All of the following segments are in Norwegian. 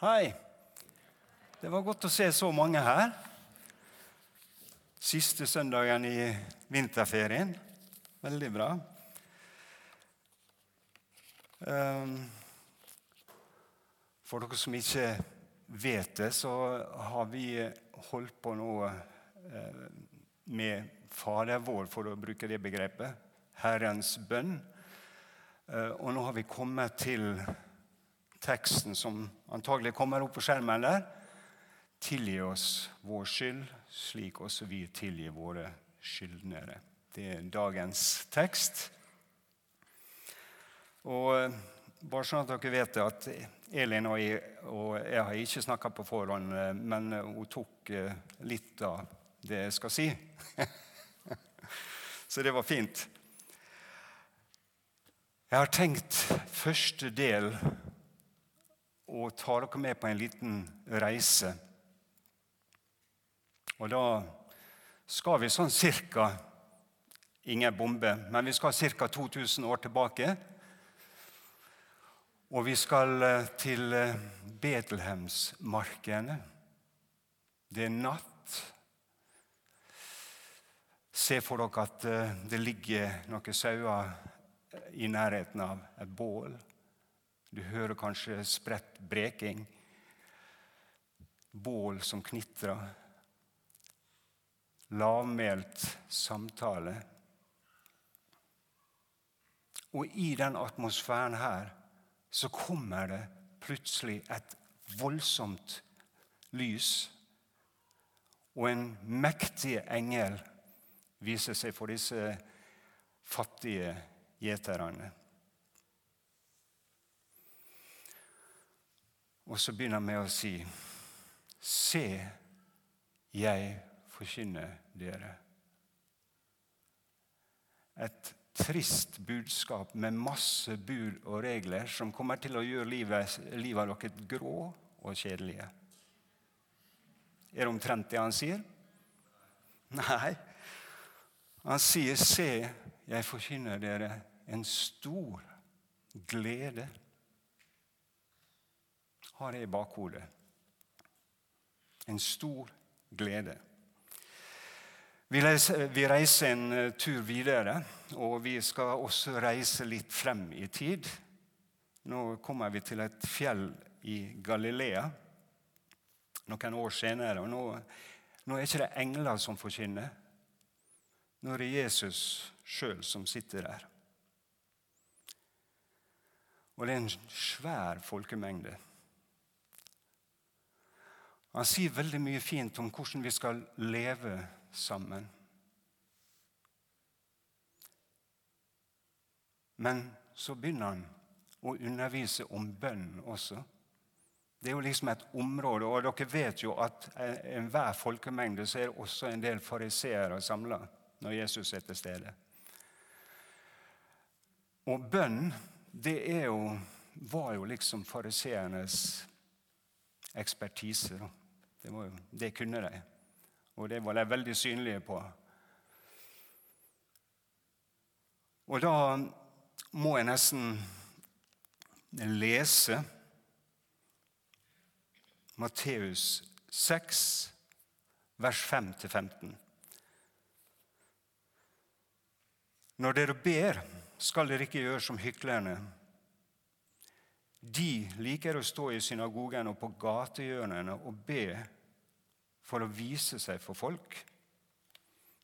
Hei. Det var godt å se så mange her. Siste søndagen i vinterferien. Veldig bra. Ehm, for dere som ikke vet det, så har vi holdt på nå eh, med Fader vår, for å bruke det begrepet. Herrens bønn. Eh, og nå har vi kommet til teksten som antagelig kommer opp på skjermen der. Tilgi oss vår skyld, slik også vi tilgir våre skyldnere. Det er dagens tekst. Og eh, bare sånn at dere vet at Elin og jeg, og jeg har ikke snakka på forhånd, eh, men hun tok eh, litt av det jeg skal si. Så det var fint. Jeg har tenkt første del og tar dere med på en liten reise. Og da skal vi sånn cirka Ingen bombe, men vi skal ca. 2000 år tilbake. Og vi skal eh, til eh, Betlehemsmarkene. Det er natt. Se for dere at eh, det ligger noen sauer i nærheten av et bål. Du hører kanskje spredt breking, bål som knitrer, lavmælt samtale. Og i den atmosfæren her så kommer det plutselig et voldsomt lys. Og en mektig engel viser seg for disse fattige gjeterne. Og så begynner han med å si Se, jeg forkynner dere. Et trist budskap med masse bud og regler som kommer til å gjøre livet, livet deres dere grå og kjedelige. Er det omtrent det han sier? Nei. Han sier, 'Se, jeg forkynner dere en stor glede' har jeg i bakhodet. En stor glede. Vi reiser en eh, tur videre, og vi skal også reise litt frem i tid. Nå kommer vi til et fjell i Galilea noen år senere. og Nå, nå er ikke det engler som forkynner. Nå er det Jesus sjøl som sitter der. Og det er en svær folkemengde. Han sier veldig mye fint om hvordan vi skal leve sammen. Men så begynner han å undervise om bønn også. Det er jo liksom et område, og dere vet jo at enhver folkemengde så er det også en del fariseere samla når Jesus er til stede. Og bønn, det jo, var jo liksom fariseernes ekspertise. da. Det, var, det kunne de, og det var de veldig synlige på. Og da må jeg nesten lese Matteus 6, vers 5-15. Når dere ber, skal dere ikke gjøre som hyklerne de liker å stå i synagogen og på gatehjørnene og be for å vise seg for folk.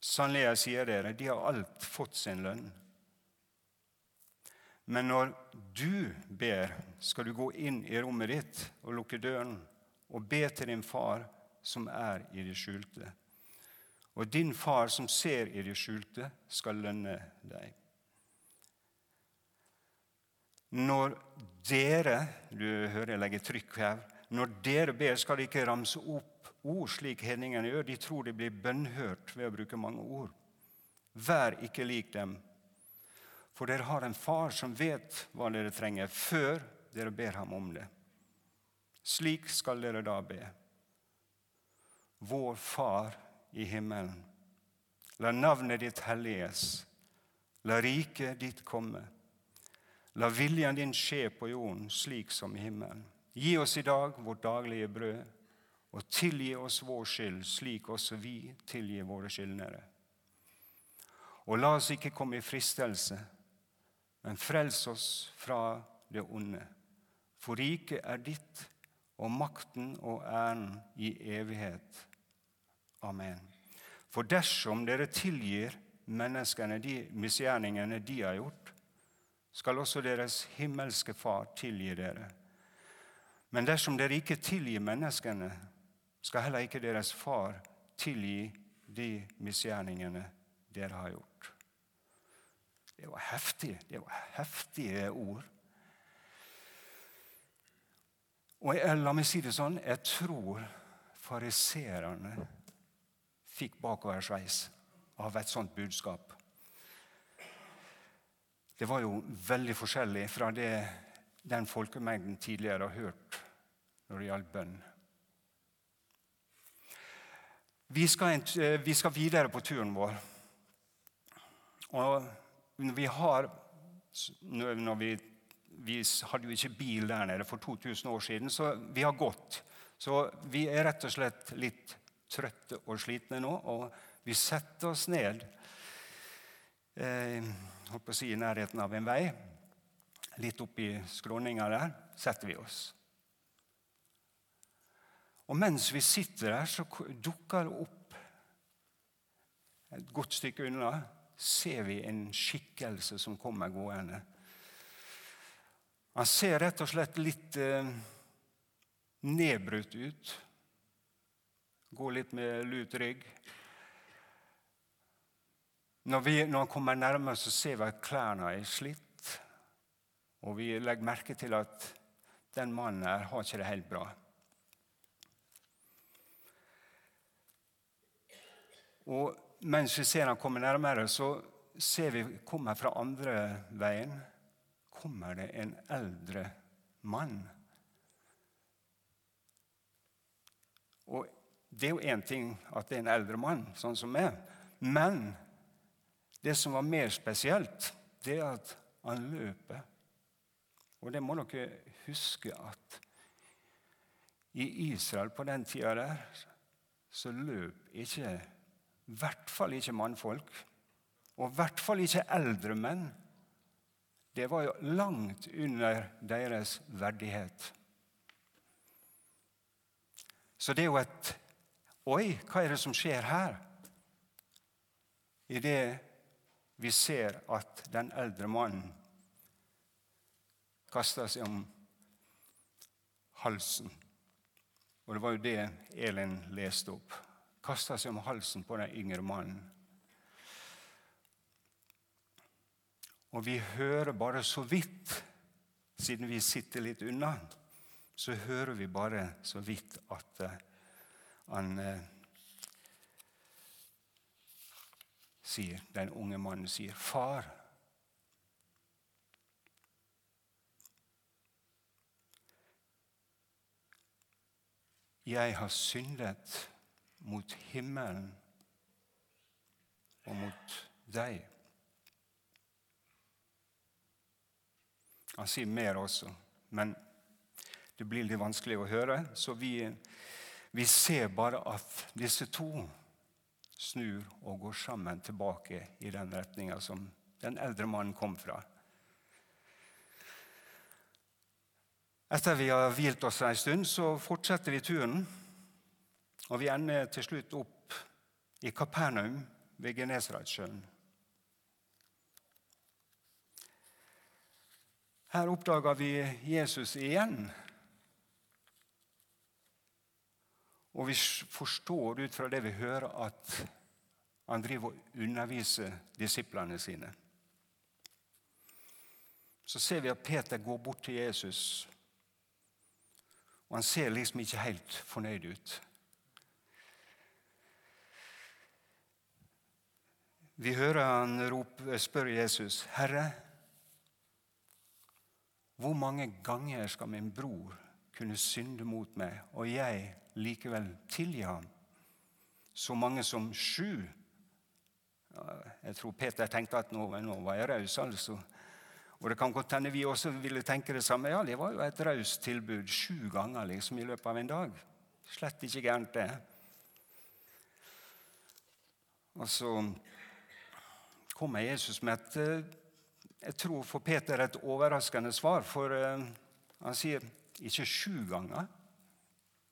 Sannelig, jeg sier dere, de har alt fått sin lønn. Men når du ber, skal du gå inn i rommet ditt og lukke døren og be til din far som er i det skjulte. Og din far som ser i det skjulte, skal lønne deg. Når dere du hører jeg legger trykk her, når dere ber, skal de ikke ramse opp ord slik hedningene gjør. De tror de blir bønnhørt ved å bruke mange ord. Vær ikke lik dem, for dere har en far som vet hva dere trenger, før dere ber ham om det. Slik skal dere da be. Vår Far i himmelen. La navnet ditt helliges. La riket ditt komme. La viljen din skje på jorden slik som i himmelen. Gi oss i dag vårt daglige brød, og tilgi oss vår skyld, slik også vi tilgir våre skyldnere. Og la oss ikke komme i fristelse, men frels oss fra det onde. For riket er ditt, og makten og æren i evighet. Amen. For dersom dere tilgir menneskene de misgjerningene de har gjort, skal også deres himmelske Far tilgi dere. Men dersom dere ikke tilgir menneskene, skal heller ikke deres far tilgi de misgjerningene dere har gjort. Det var heftig. Det var heftige ord. Og jeg, la meg si det sånn jeg tror fariserene fikk bakoversveis av et sånt budskap. Det var jo veldig forskjellig fra det den folkemengden tidligere har hørt når det gjaldt bønn. Vi skal, eh, vi skal, videre på turen vår. Og vi har vi, vi hadde jo ikke bil der nede for 2000 år siden, så vi har gått. Så vi er rett og slett litt trøtte og slitne nå, og vi setter oss ned eh, holdt på å si, i nærheten av en vei. Litt oppi skråninga der setter vi oss. Og mens vi sitter der, så dukker det opp et godt stykke unna ser vi en skikkelse som kommer gående. Han ser rett og slett litt eh, nedbrutt ut. Går litt med lut rygg. Når, vi, når, han kommer nærmere, så ser vi at klærne er slitt. Og vi legger merke til at den mannen her har ikke det helt bra. Og mens vi ser han komme nærmere, så ser vi kommer fra andre veien kommer det en eldre mann. Og Det er jo én ting at det er en eldre mann, sånn som meg, men det som var mer spesielt, det er at han løper. Og det må dere huske at i Israel på den tida der så løp ikke i hvert fall ikke mannfolk, og i hvert fall ikke eldre menn. Det var jo langt under deres verdighet. Så det er jo et Oi, hva er det som skjer her? Idet vi ser at den eldre mannen kasta seg om halsen. Og det var jo det Elin leste opp kasta seg om halsen på den yngre mannen. Og vi hører bare så vidt, siden vi sitter litt unna, så hører vi bare så vidt at uh, han sier, Den unge mannen sier, 'Far'. Jeg har syndet mot himmelen og mot deg. Han sier mer også, men det blir litt vanskelig å høre. Så vi, vi ser bare at disse to snur og går sammen tilbake i den retninga som den eldre mannen kom fra. Etter vi har hvilt oss en stund, så fortsetter vi turen. Og vi ender til slutt opp i Kapernaum ved Genesaretsjøen. Her oppdager vi Jesus igjen. Og vi forstår ut fra det vi hører, at han driver og underviser disiplene sine. Så ser vi at Peter går bort til Jesus, og han ser liksom ikke helt fornøyd ut. Vi hører han rope, spør Jesus, 'Herre, hvor mange ganger skal min bror kunne synde mot meg, og jeg likevel tilgi ham?' Så mange som sju. Jeg tror Peter tenkte at nå, nå var jeg raus, altså. Og det kan godt hende vi også ville tenke det samme. Ja, det var jo et raust tilbud sju ganger liksom, i løpet av en dag. Slett ikke gærent, det. Og så kommer Jesus med et eh, jeg tror for Peter et overraskende svar. For uh, han sier ikke sju ganger,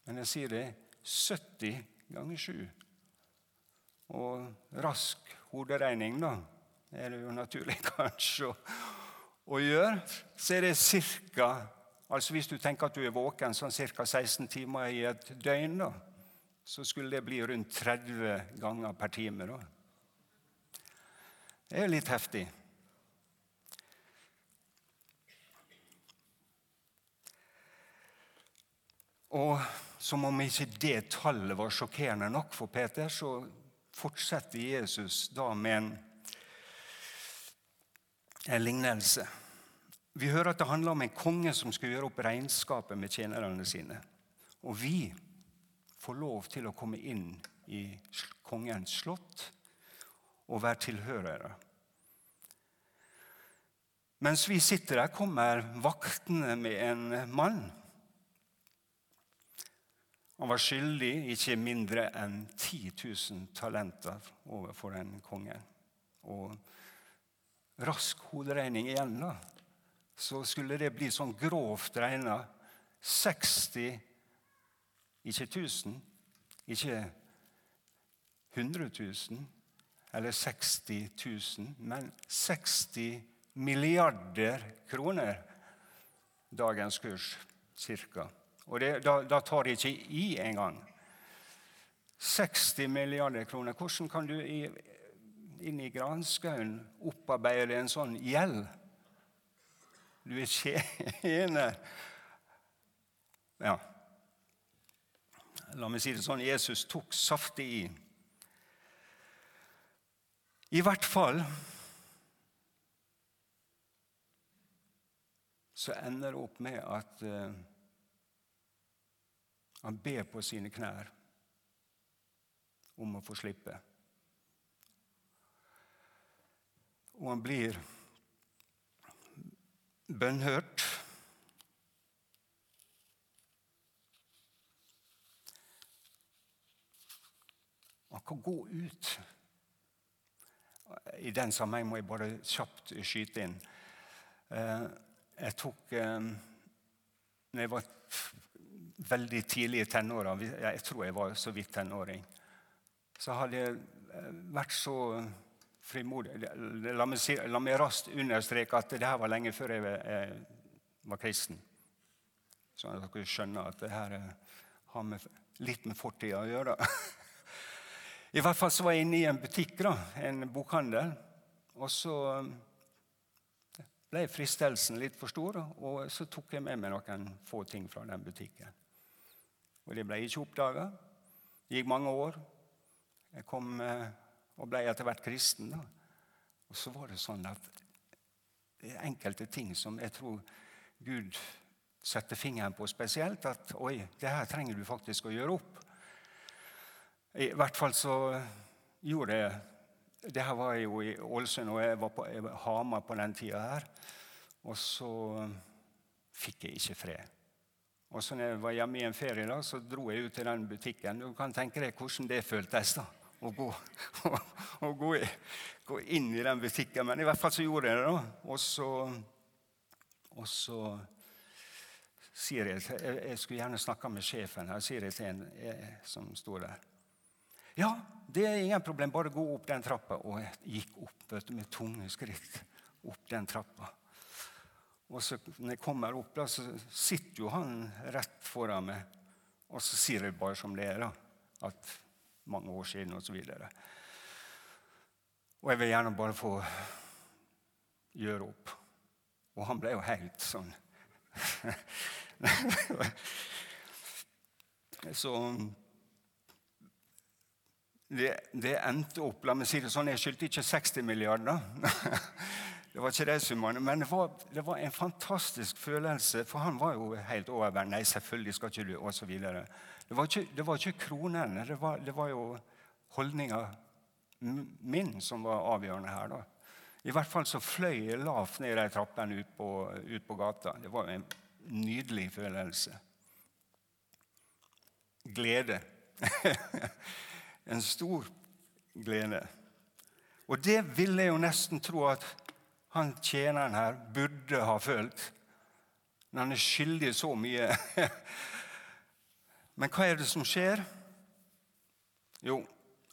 men jeg sier det 70 ganger sju. Og rask hoderegning, da, er det jo naturlig kanskje å, å gjøre. Så er det cirka, altså Hvis du tenker at du er våken sånn ca. 16 timer i et døgn, da, så skulle det bli rundt 30 ganger per time. da. Det er litt heftig. Og som om ikke det tallet var sjokkerende nok for Peter, så fortsetter Jesus da med en, en lignelse. Vi hører at det handler om en konge som skal gjøre opp regnskapet med tjenerne sine. Og vi får lov til å komme inn i kongens slott og være tilhørere. Mens vi sitter der, kommer vaktene med en mann han var skyldig ikke mindre enn 10 000 talenter overfor den kongen. Og rask hoderegning igjen, da, så skulle det bli sånn grovt regna 60 Ikke 1000, ikke 100 000 eller 60 000, men 60 milliarder kroner. Dagens kurs, cirka. Og det, da, da, tar de ikke i engang. 60 milliarder kroner. Hvordan kan du i, inn i granskauen opparbeide en sånn gjeld? Du er tjener. Ja. La meg si det sånn Jesus tok saftig i. I hvert fall så ender det opp med at uh, han ber på sine knær om å få slippe. Og han blir bønnhørt. Han kan gå ut. I den sammenheng må jeg bare kjapt skyte inn. Eh, jeg tok eh, når jeg var veldig tidlig i tenåra, jeg tror jeg var så vidt tenåring, så hadde jeg eh, vært så frimodig La meg, si, la meg raskt understreke at det her var lenge før jeg, jeg var kristen. Sånn at dere skjønner at det her eh, har med, litt med fortida å gjøre. I hvert fall så var jeg inne i en butikk, da, en bokhandel. Og så eh, ble fristelsen litt for stor, og så tok jeg med meg noen få ting fra den butikken. Og det ble ikke oppdaga. Det gikk mange år. Jeg kom eh, og ble etter hvert kristen. Da. Og så var det sånn at det er enkelte ting som jeg tror Gud setter fingeren på spesielt. At oi, det her trenger du faktisk å gjøre opp. I hvert fall så gjorde jeg det her var jo i Ålesund, og jeg var på Hamar på den tida her. Og så fikk jeg ikke fred. Og så når jeg var hjemme i en ferie, da, så dro jeg ut til den butikken. Du kan tenke deg hvordan det føltes da, å, gå, å, å gå, i, gå, inn i den butikken. Men i hvert fall så gjorde jeg det. da. Og så, og så sier jeg jeg, jeg skulle gjerne snakke med sjefen. her, sier jeg til en jeg, som står der. Ja, det er ingen problem. Bare gå opp den trappa. Og jeg gikk opp vet du, med tunge skritt opp den trappa. Og så når jeg kommer opp, da, så sitter jo han rett foran meg. Og så sier jeg bare som det er, da, at mange år siden, osv. Og, og jeg vil gjerne bare få gjøre opp. Og han ble jo helt sånn Så det, det, endte opp La meg si det sånn, jeg skyldte ikke 60 milliarder. Det var ikke det summene, men det var, det var, en fantastisk følelse. For han var jo helt over. Nei, selvfølgelig skal ikke du, osv. Det, var ikke, det var ikke kronene. Det var, det var jo holdninga min som var avgjørende her. da. I hvert fall så fløy jeg lavt ned de trappene ut på, ut på gata. Det var en nydelig følelse. Glede. en stor glede. Og det ville jeg jo nesten tro at han tjeneren her burde ha følt. Men han er skyldig så mye. Men hva er det som skjer? Jo,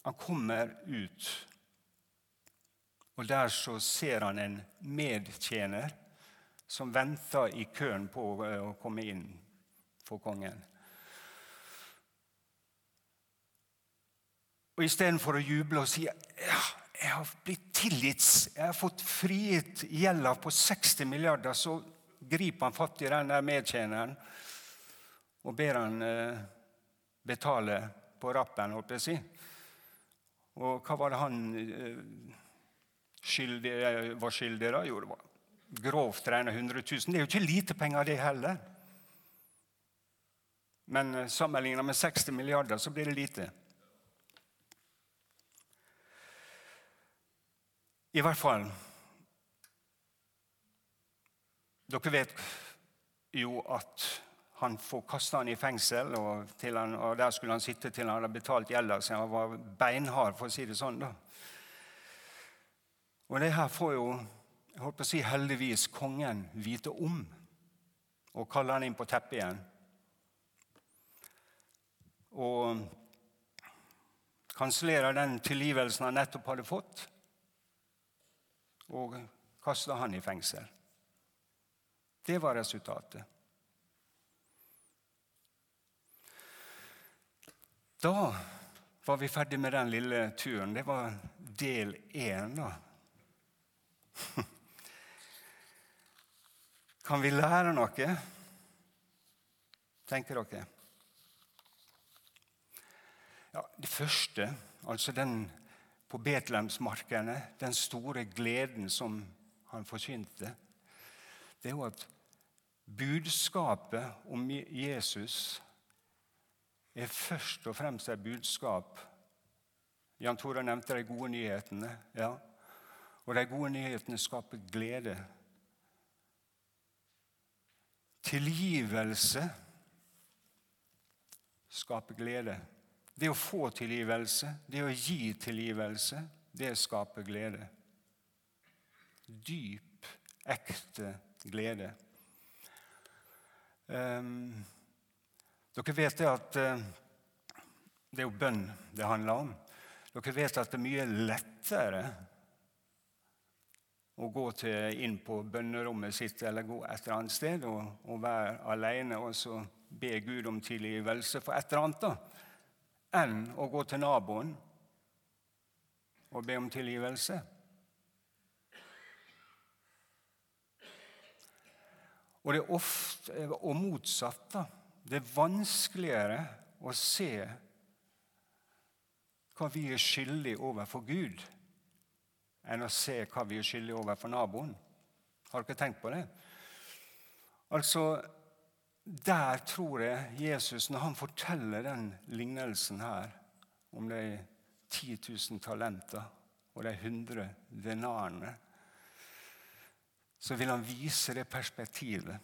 han kommer ut. Og der så ser han en medtjener som venter i køen på å komme inn for kongen. Og istedenfor å juble og si ja, jeg har blitt tilgitt, jeg har fått frigitt gjelda på 60 milliarder, så griper han fatt i den der medtjeneren og ber han eh, betale på rappen, holdt jeg å si. Og hva var det han eh, skyldig, eh, var skyldig, da? Jo, det var grovt regna 100 000. Det er jo ikke lite penger, det heller. Men sammenligna med 60 milliarder så blir det lite. I hvert fall Dere vet jo at han får kasta han i fengsel, og, han, og, der skulle han sitte til han hadde betalt gjelda, si. han var beinhard, for å si det sånn. da. Og det her får jo jeg holdt på å si heldigvis kongen vite om, og kaller han inn på teppet igjen. Og kansellerer den tilgivelsen han nettopp hadde fått og kasta han i fengsel. Det var resultatet. Da var vi ferdig med den lille turen. Det var del én, da. Kan vi lære noe? Tenker dere? Ja, det første, altså den på Betlehemsmarkene, den store gleden som han forkynte, det er jo at budskapet om Jesus er først og fremst et budskap Jan Tore nevnte de gode nyhetene. ja. Og de gode nyhetene skaper glede. Tilgivelse skaper glede. Det å få tilgivelse, det å gi tilgivelse, det skaper glede. Dyp, ekte glede. Um, dere vet det at uh, det er jo bønn det handler om. Dere vet at det er mye lettere å gå til, inn på bønnerommet sitt eller gå et eller annet sted og, og være alene og så be Gud om tilgivelse for et eller annet. da enn å gå til naboen og be om tilgivelse. Og det er ofte og motsatt. da. Det er vanskeligere å se hva vi er skyldige overfor Gud, enn å se hva vi er skyldige overfor naboen. Har dere tenkt på det? Altså, der tror jeg Jesus, når han forteller den lignelsen her om de 10 000 talenter og de 100 denarene, så vil han vise det perspektivet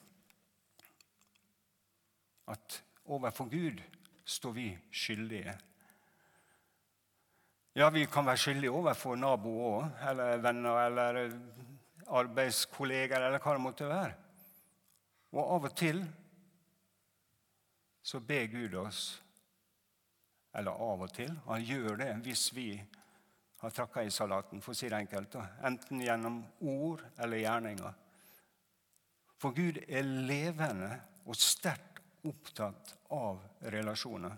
at overfor Gud står vi skyldige. Ja, vi kan være skyldige overfor naboer òg, eller venner eller arbeidskolleger, eller hva det måtte være. Og av og til så ber Gud oss Eller av og til. Han gjør det hvis vi har takka i salaten, for å si det enkelt. Enten gjennom ord eller gjerninger. For Gud er levende og sterkt opptatt av relasjoner.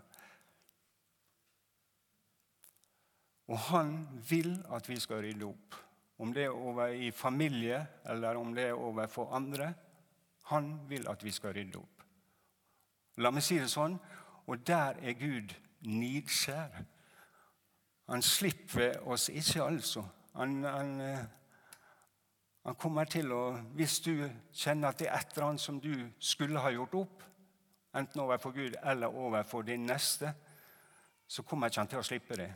Og han vil at vi skal rydde opp. Om det er over i familie eller om det er overfor andre. Han vil at vi skal rydde opp. La meg si det sånn. Og der er Gud nidskjær. Han slipper oss ikke, altså. Han, han, eh, han, kommer til å Hvis du kjenner at det er et eller annet som du skulle ha gjort opp, enten overfor Gud eller overfor din neste, så kommer ikke han til å slippe det.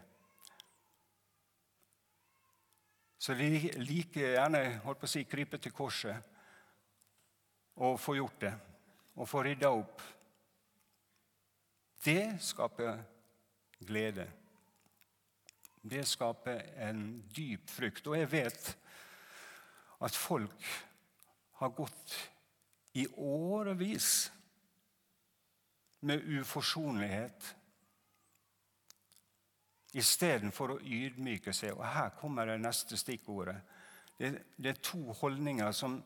så vi like gjerne holdt på å si, krype til korset og få gjort det. Og få rydda opp. Det skaper glede. Det skaper en dyp frykt. Og jeg vet at folk har gått i årevis med uforsonlighet istedenfor å ydmyke seg. Og her kommer det neste stikkordet. Det, det, er to holdninger som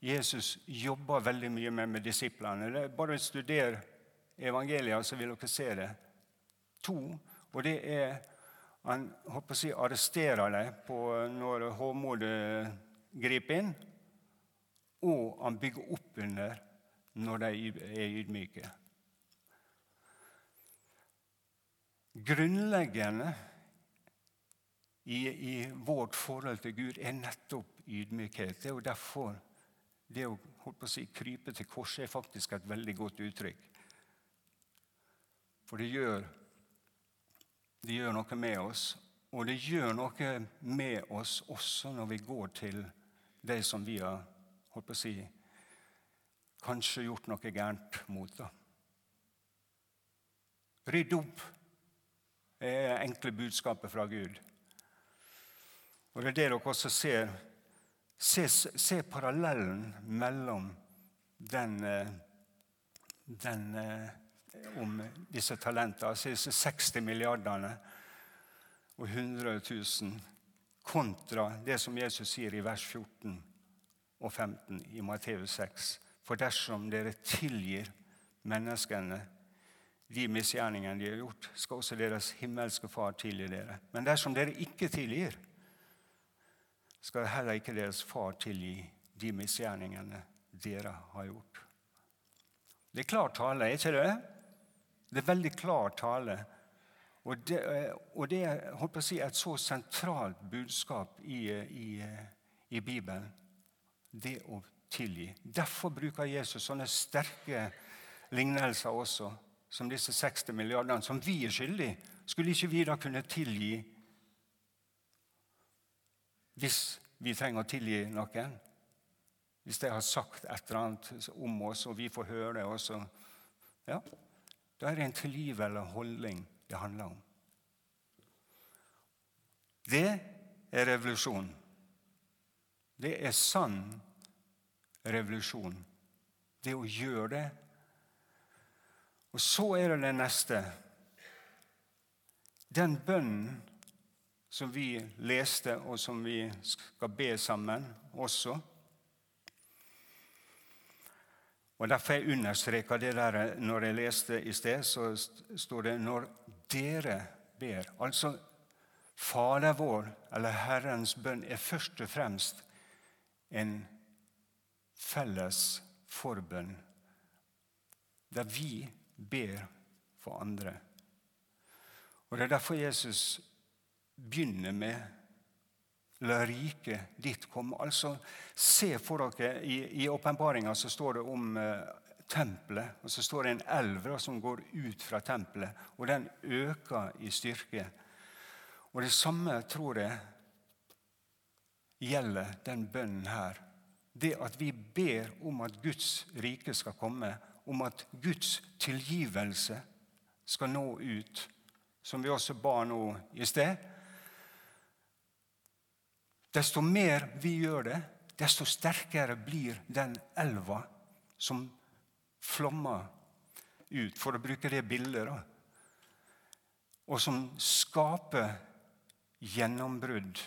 Jesus jobber veldig mye med med disiplene. Bare å evangeliet, så vil dere se det. To, og det er Han håper å si, arresterer deg når hovmodet griper inn, og han bygger opp under når de er ydmyke. Grunnleggende i, i, vårt forhold til Gud er nettopp ydmykhet. Det er jo derfor det å, å si, krype til korset er faktisk et veldig godt uttrykk. For det gjør, det gjør noe med oss, og det gjør noe med oss også når vi går til de som vi har holdt på å si, kanskje gjort noe gærent mot. da. Rydd opp er enkle budskapet fra Gud. Og Det er det dere også ser. Se, se parallellen mellom den, eh, den eh, om disse talentene, altså disse 60 milliardene og 100 000, kontra det som Jesus sier i vers 14 og 15 i Matteus 6. For dersom dere tilgir menneskene de misgjerningene de har gjort, skal også deres himmelske Far tilgi dere. Men dersom dere ikke tilgir, skal heller ikke deres far tilgi de misgjerningene dere har gjort. Det er klar tale, er ikke det? Det er veldig klar tale. Og det, og det er holdt på å si, et så sentralt budskap i, i, i Bibelen. Det å tilgi. Derfor bruker Jesus sånne sterke lignelser også som disse 60 milliardene, som vi er skyldige, skulle ikke vi da kunne tilgi hvis vi trenger å tilgi noen? Hvis de har sagt et eller annet om oss, og vi får høre det også Ja, da er det en tilgivende holdning det handler om. Det er revolusjon. Det er sann revolusjon. Det å gjøre det og så er det det neste. Den bønnen som vi leste, og som vi skal be sammen også. Og Derfor jeg understreka det der når jeg leste i sted, så står det 'når dere ber'. Altså Fader vår, eller Herrens bønn, er først og fremst en felles forbønn, der vi ber for andre. Og Det er derfor Jesus begynner med La riket ditt komme. Altså, Se for dere, I åpenbaringa står det om eh, tempelet. og Så står det en elv som går ut fra tempelet, og den øker i styrke. Og Det samme tror jeg gjelder den bønnen her. Det at vi ber om at Guds rike skal komme, om at Guds tilgivelse skal nå ut, som vi også ba nå i sted. Desto mer vi gjør det, desto sterkere blir den elva som flommer ut, for å bruke det bildet, da. og som skaper gjennombrudd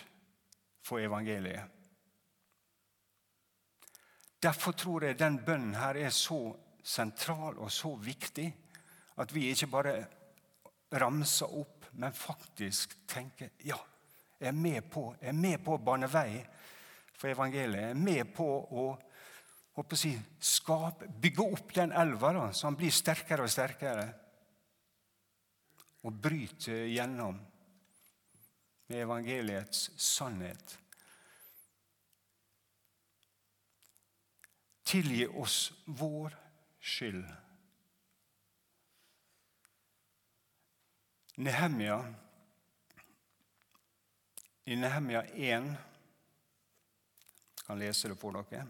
for evangeliet. Derfor tror jeg den bønnen her er så sentral og så viktig at vi ikke bare ramser opp, men faktisk tenker ja, er med på, er med på å bane vei for evangeliet. Er med på å, å si, skape, bygge opp den elva, da, så han blir sterkere og sterkere. Og bryter gjennom med evangeliets sannhet. Tilgi oss vår skyld. Nehemia, I Nehemia 1 Jeg kan lese det for dere.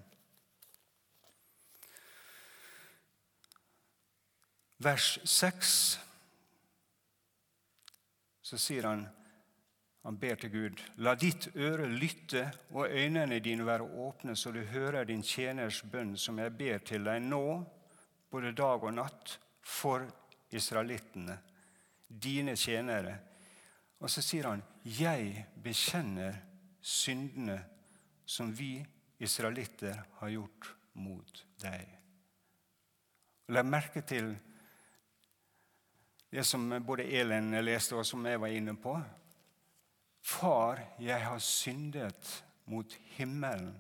Vers 6 så sier han han ber til Gud, la ditt øre lytte og øynene dine være åpne, så du hører din tjeners bønn, som jeg ber til deg nå, både dag og natt, for israelittene, dine tjenere. Og så sier han, jeg bekjenner syndene som vi israelitter har gjort mot deg. Legg merke til det som både Elin leste, og som jeg var inne på. Far, jeg har syndet mot himmelen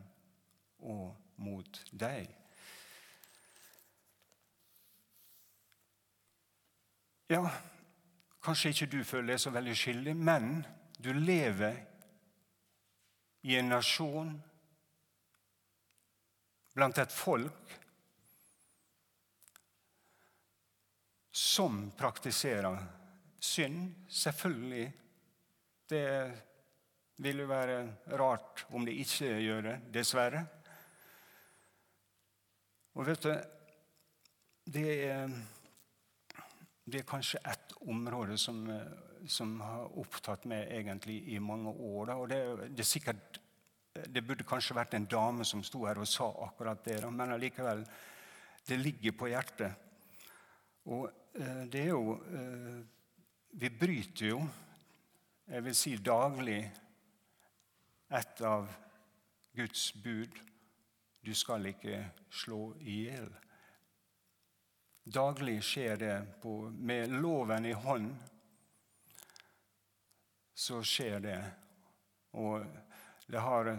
og mot deg. Ja, kanskje ikke du føler deg så veldig skyldig, men du lever i en nasjon, blant et folk, som praktiserer synd. Selvfølgelig det vil jo være rart om de ikke gjør det, dessverre. Og vet du, det er, det er kanskje ett område som, som, har opptatt meg egentlig i mange år. Da. og det, det, sikkert, det, burde kanskje vært en dame som sto her og sa akkurat det, da. men allikevel, det ligger på hjertet. Og eh, det er jo eh, Vi bryter jo jeg vil si daglig, et av Guds bud du skal ikke slå i hjel. Daglig skjer det på, med loven i hånd. Så skjer det. Og det har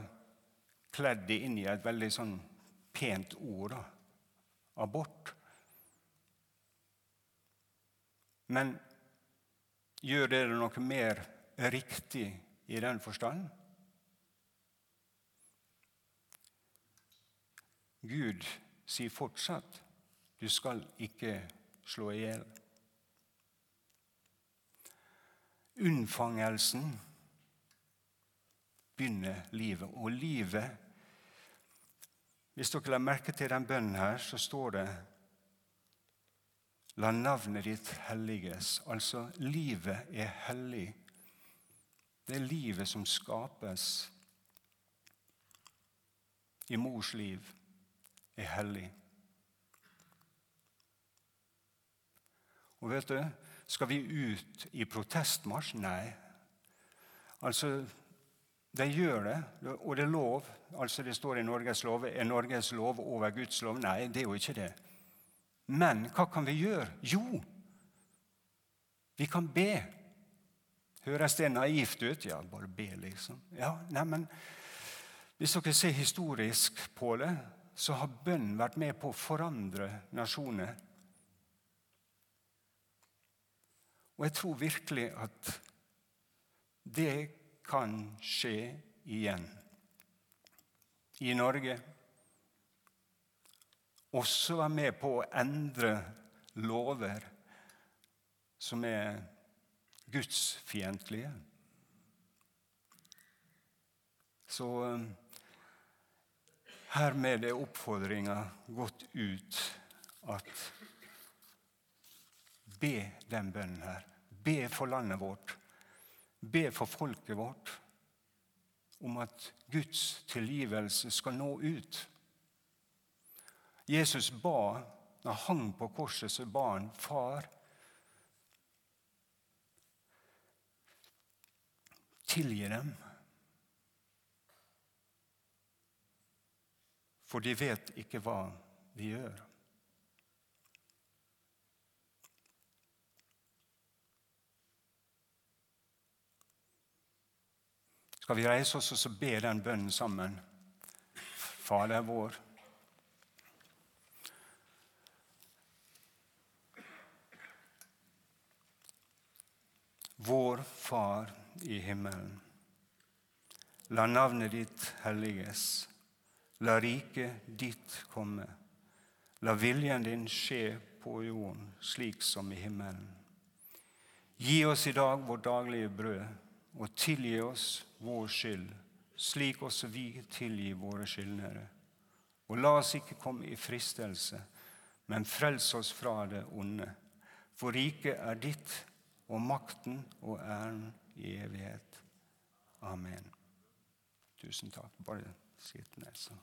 kledd det inn i et veldig sånn pent ord. Da. Abort. Men gjør det noe mer riktig i den forstand? Gud sier fortsatt du skal ikke slå i hjel. Unnfangelsen begynner livet. Og livet Hvis dere la merke til den bønnen her, så står det La navnet ditt helliges. Altså, livet er hellig det livet som skapes i mors liv, er hellig. Og vet du, Skal vi ut i protestmarsj? Nei. Altså, De gjør det, og det er lov. Altså Det står i Norges lov. Er Norges lov over Guds lov? Nei, det er jo ikke det. Men hva kan vi gjøre? Jo, vi kan be. Høres det naivt ut? Ja, bare be, liksom. Ja, neimen, Hvis dere ser historisk på det, så har bønn vært med på å forandre nasjoner. Og jeg tror virkelig at det kan skje igjen i Norge. Også være med på å endre lover som er gudsfiendtlige. Så eh, hermed er oppfordringa gått ut at be den bønnen her. Be for landet vårt. Be for folket vårt om at Guds tilgivelse skal nå ut. Jesus ba, når han hang på korset, så ba han, Far, Tilgi dem. For de vet ikke hva de gjør. Skal vi reise oss og be den bønnen sammen? Fader vår. Vår Far i himmelen. La navnet ditt helliges. La riket ditt komme. La viljen din skje på jorden slik som i himmelen. Gi oss i dag vårt daglige brød, og tilgi oss vår skyld, slik også vi tilgir våre skyldnere. Og la oss ikke komme i fristelse, men frels oss fra det onde. For riket er ditt, og makten og æren i evighet. Amen. Tusen takk. Bare sitt ned, så.